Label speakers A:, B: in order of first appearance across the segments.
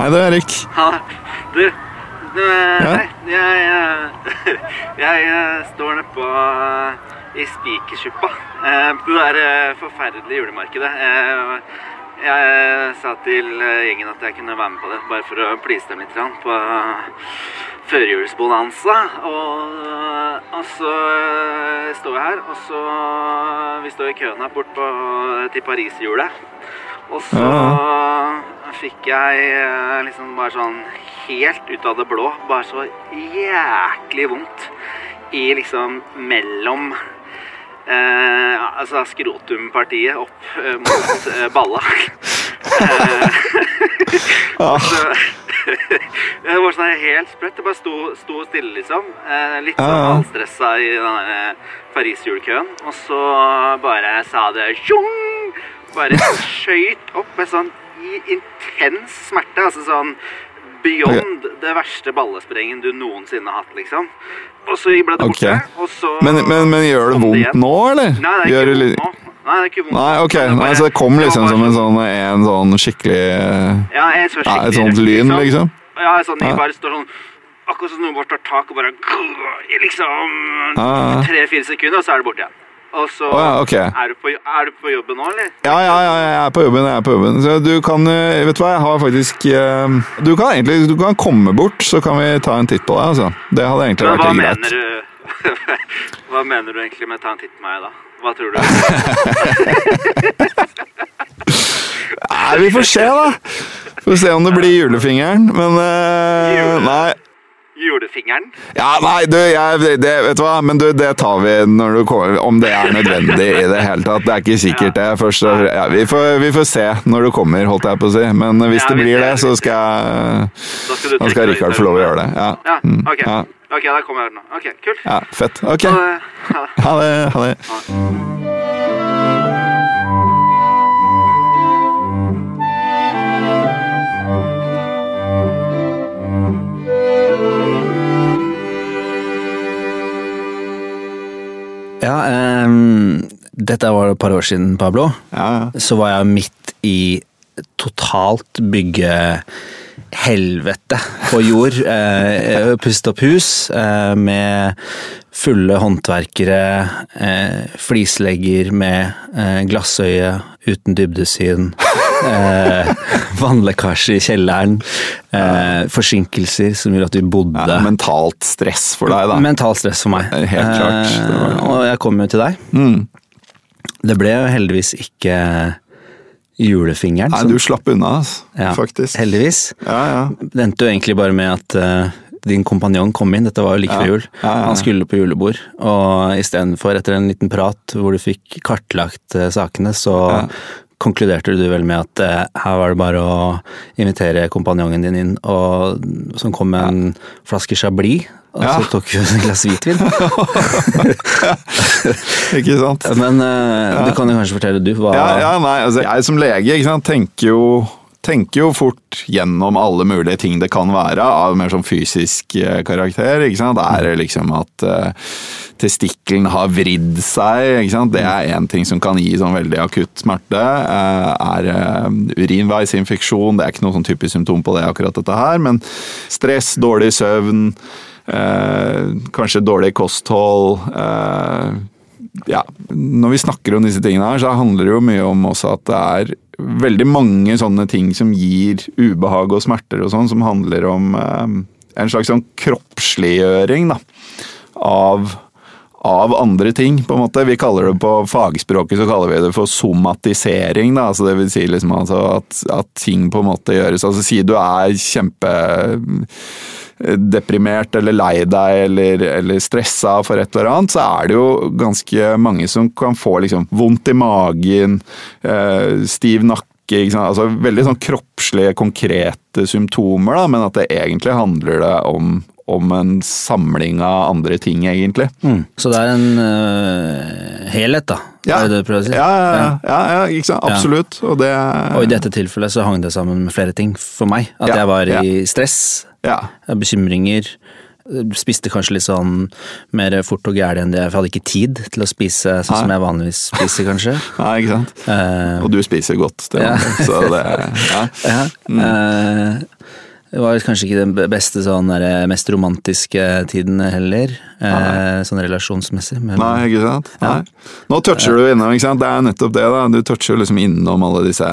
A: Hei, er Erik.
B: Ha, du, du eh,
A: Ja?
B: Hei. Jeg, jeg, jeg, jeg står nede på eh, i Spikersuppa. eh, På det der forferdelige julemarkedet. Jeg sa til gjengen at jeg kunne være med på det, bare for å please dem litt på førjulsbonanza. Og, og så står jeg her, og så Vi står i køen her bort på, til Paris-hjulet. Og så fikk jeg eh, liksom bare sånn helt ut av det blå, bare så jæklig vondt i liksom mellom eh, altså skrotumpartiet opp eh, mot eh, balla. Eh, så, det var sånn helt sprøtt. Det bare sto, sto stille, liksom. Eh, litt sånn
A: ja.
B: halvstressa i den der Paris-julekøen. Og så bare sa det tjong! Bare skøyt opp med sånn i intens smerte. Altså sånn beyond det verste ballesprengen du noensinne har hatt, liksom. Og så ble det borte.
A: Okay.
B: Og så
A: Men, men, men gjør det vondt nå, eller?
B: Nei, det er ikke vondt nå. Nei, det er ikke vondt
A: Nei, ok.
B: Det
A: Nei, så det kom liksom
B: bare
A: som en sånn, en sånn skikkelig
B: Ja, en sånn
A: Ja, et
B: skikkelig
A: sånt lyn, liksom?
B: Ja, sånn,
A: jeg
B: bare står sånn Akkurat som noen bare tar tak og bare liksom tre-fire sekunder, og så er det borte igjen. Og så
A: oh, ja, okay.
B: er, du på, er du på jobben nå, eller?
A: Ja, ja, ja, jeg er på jobben. jeg er på jobben. Så du kan eh, Vet du hva, jeg har faktisk eh, Du kan egentlig du kan komme bort, så kan vi ta en titt på deg. altså. Det hadde egentlig vært
B: hva mener du Hva mener du egentlig med ta en titt på meg, da? Hva tror du?
A: Nei, vi får se, da. Får se om det blir julefingeren. Men
B: uh,
A: Nei.
B: Julefingeren?
A: Ja, nei, du, jeg, det, vet du hva, men du, det tar vi når du kommer, om det er nødvendig i det hele tatt. Det er ikke sikkert det. Først, ja, vi, får, vi får se når du kommer, holdt jeg på å si. Men hvis
B: Ja,
A: det blir det, så skal
B: Da skal
A: Da skal Rikard få lov å gjøre det. Ja,
B: Ja,
A: Mm,
B: ok.
A: ja,
B: Ok, da kommer jeg nå. Ok, kult.
A: ja fett. Ok.
B: Ha det. Ha det.
A: Ha det.
C: Ja, um, dette var et par år siden, Pablo.
A: Ja, ja.
C: Så var jeg midt i totalt byggehelvete på jord. Eh, Pusset opp hus eh, med fulle håndverkere, eh, flislegger med eh, glassøye uten dybdesyn, eh, vannlekkasje i kjelleren, eh, forsinkelser som gjorde at vi bodde
A: Ja, mentalt stress for deg, da.
C: Mentalt stress for meg.
A: Helt klart. Var-
C: Eh, og jeg kom jo til deg.
A: Mm.
C: Det ble jo heldigvis ikke julefingeren.
A: Nei,
C: som-
A: du slapp unna, altså,
C: ja,
A: faktisk.
C: Heldigvis.
A: Ja, ja.
C: Det endte jo egentlig bare med at eh, din kompanjong kom inn, dette var jo like
A: Ja.
C: før jul.
A: Ja, ja.
C: Han skulle på julebord, og istedenfor etter en liten prat hvor du fikk kartlagt eh, sakene, så. Konkluderte du vel med at eh, her var det bare å invitere kompanjongen din inn, og som kom med en flaske Chablis, og så tok hun et glass hvitvin.
A: Ikke sant?
C: Men eh, du kan jo kanskje fortelle du hva
A: Ja, ja, nei, altså, jeg som lege sant, tenker jo tenker jo fort gjennom alle mulige ting det kan være av mer sånn fysisk eh, karakter. ikke sant? Er det liksom at uh, testikkelen har vridd seg? Det er én ting som kan gi sånn veldig akutt smerte. Eh, er uh, urinveisinfeksjon? Det er ikke noe sånn typisk symptom på det, akkurat dette her. Men stress, dårlig søvn, eh, kanskje dårlig kosthold. eh, ja, når vi snakker om disse tingene her, så handler det jo mye om også at det er veldig mange sånne ting som gir ubehag og smerter og sånn, som handler om eh, en slags sånn kroppsliggjøring da, av, av andre ting, på en måte. Vi kaller det på fagspråket så kaller vi det for somatisering, da. Altså det vil si liksom altså at, at ting på en måte gjøres Altså si du er kjempedeprimert eller lei deg eller, eller stressa for et eller annet, så er det jo ganske mange som kan få liksom vondt i magen, eh, stiv nakke? Altså, veldig sånn kroppslige, konkrete symptomer, da, men at det egentlig handler det om, om en samling av andre ting, egentlig.
C: Mm. Så det er en uh, helhet, da?
A: Ja.
C: Er det det du prøver å si?
A: Ja, ja, ja, ja, ja ikke sant? absolutt. Og det
C: Og i dette tilfellet så hang det sammen med flere ting for meg. At jeg var i stress,
A: Ja.
C: bekymringer, Spiste kanskje litt sånn mer fort og gæli enn det. For jeg hadde ikke tid til å spise sånn som jeg vanligvis spiser, kanskje.
A: Nei, ikke sant?
C: Uh,
A: Og du spiser godt, det,
C: Ja.
A: så det ja.
C: ja. eh, det var kanskje ikke den beste sånn der, mest romantiske tiden heller, eh, sånn relasjonsmessig. Men,
A: Nei, ikke sant? Nei. Nå toucher du innom, ikke sant? Det er nettopp det, da. Du toucher liksom innom alle disse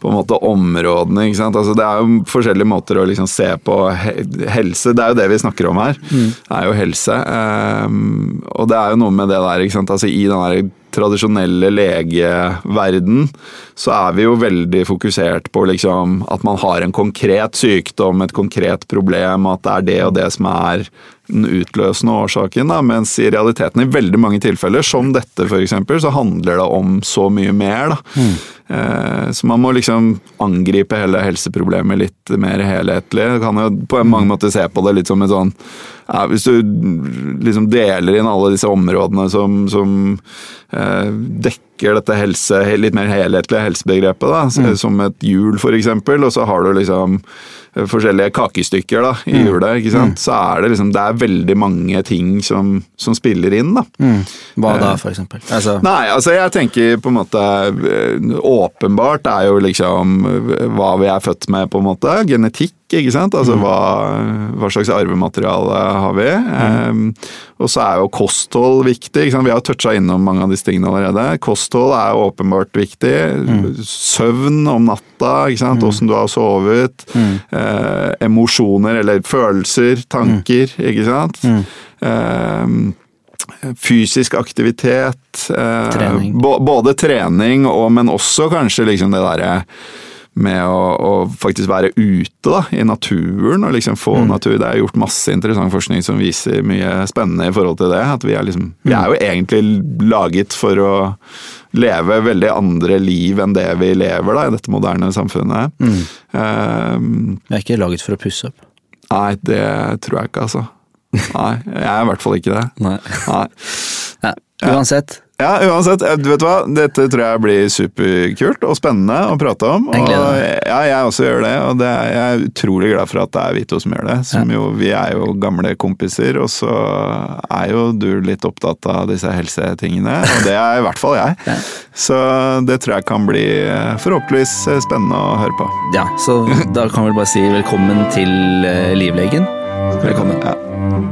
A: på en måte områdene. ikke sant? Altså, det er jo forskjellige måter å liksom se på helse. Det er jo det vi snakker om her. Det er jo helse. Um, og det er jo noe med det der, ikke sant. Altså, I den der tradisjonelle legeverden så er vi jo veldig fokusert på liksom at man har en konkret sykdom, et konkret problem, at det er det og det som er den utløsende årsaken, da, mens i realiteten i veldig mange tilfeller, som dette f.eks., så handler det om så mye mer. Da. Eh, så man må liksom angripe hele helseproblemet litt mer helhetlig. Du kan jo på en mange måter se på det litt som en sånn ja, Hvis du liksom deler inn alle disse områdene som, som eh, dekker dette helse, litt mer helhetlige helsebegrepet, da, mm. som et hjul f.eks., og så har du liksom eh, forskjellige kakestykker da, i hjulet, ikke sant? så er det liksom det er veldig mange ting som, som spiller inn. da.
C: Mm. Hva da, for eksempel? Altså,
A: Nei, altså jeg tenker på en måte eh, Åpenbart er jo liksom eh, hva vi er født med, på en måte. Genetikk, ikke sant. Altså hva, hva slags arvemateriale har vi. Um, og så er jo kosthold viktig. ikke sant? Vi har toucha innom mange av disse tingene allerede. Kosthold er jo åpenbart viktig. Søvn om natta, ikke sant. Åssen du har sovet. Eh, emosjoner eller følelser, tanker, ikke sant. Eh, fysisk aktivitet. Eh,
C: Trening.
A: Både trening, og, men også kanskje liksom det derre med å, å faktisk være ute da, i naturen og liksom få natur. Det er gjort masse interessant forskning som viser mye spennende i forhold til det. At vi er, liksom, vi er jo egentlig laget for å leve veldig andre liv enn det vi lever da, i dette moderne samfunnet. Eh,
C: jeg er ikke laget for å pusse opp.
A: nei, det tror jeg ikke, altså. Nei, jeg er i hvert fall ikke det.
C: Nei.
A: Nei.
C: Ja. Uansett.
A: Ja, uansett. eh, Du vet hva? Dette tror jeg blir superkult og spennende å prate om.
C: Jeg gleder
A: Og
C: meg.
A: ja, jeg også gjør det, og det er, jeg er utrolig glad for at det er Vito som gjør det. Som jo, vi er jo gamle kompiser, og så er jo du litt opptatt av disse helsetingene. Og det er i hvert fall jeg. Så det tror jeg kan bli eh, forhåpentligvis eh, spennende å høre på.
C: Ja, så da kan vi bare si velkommen til Livlegen. Velkommen.
A: Ja.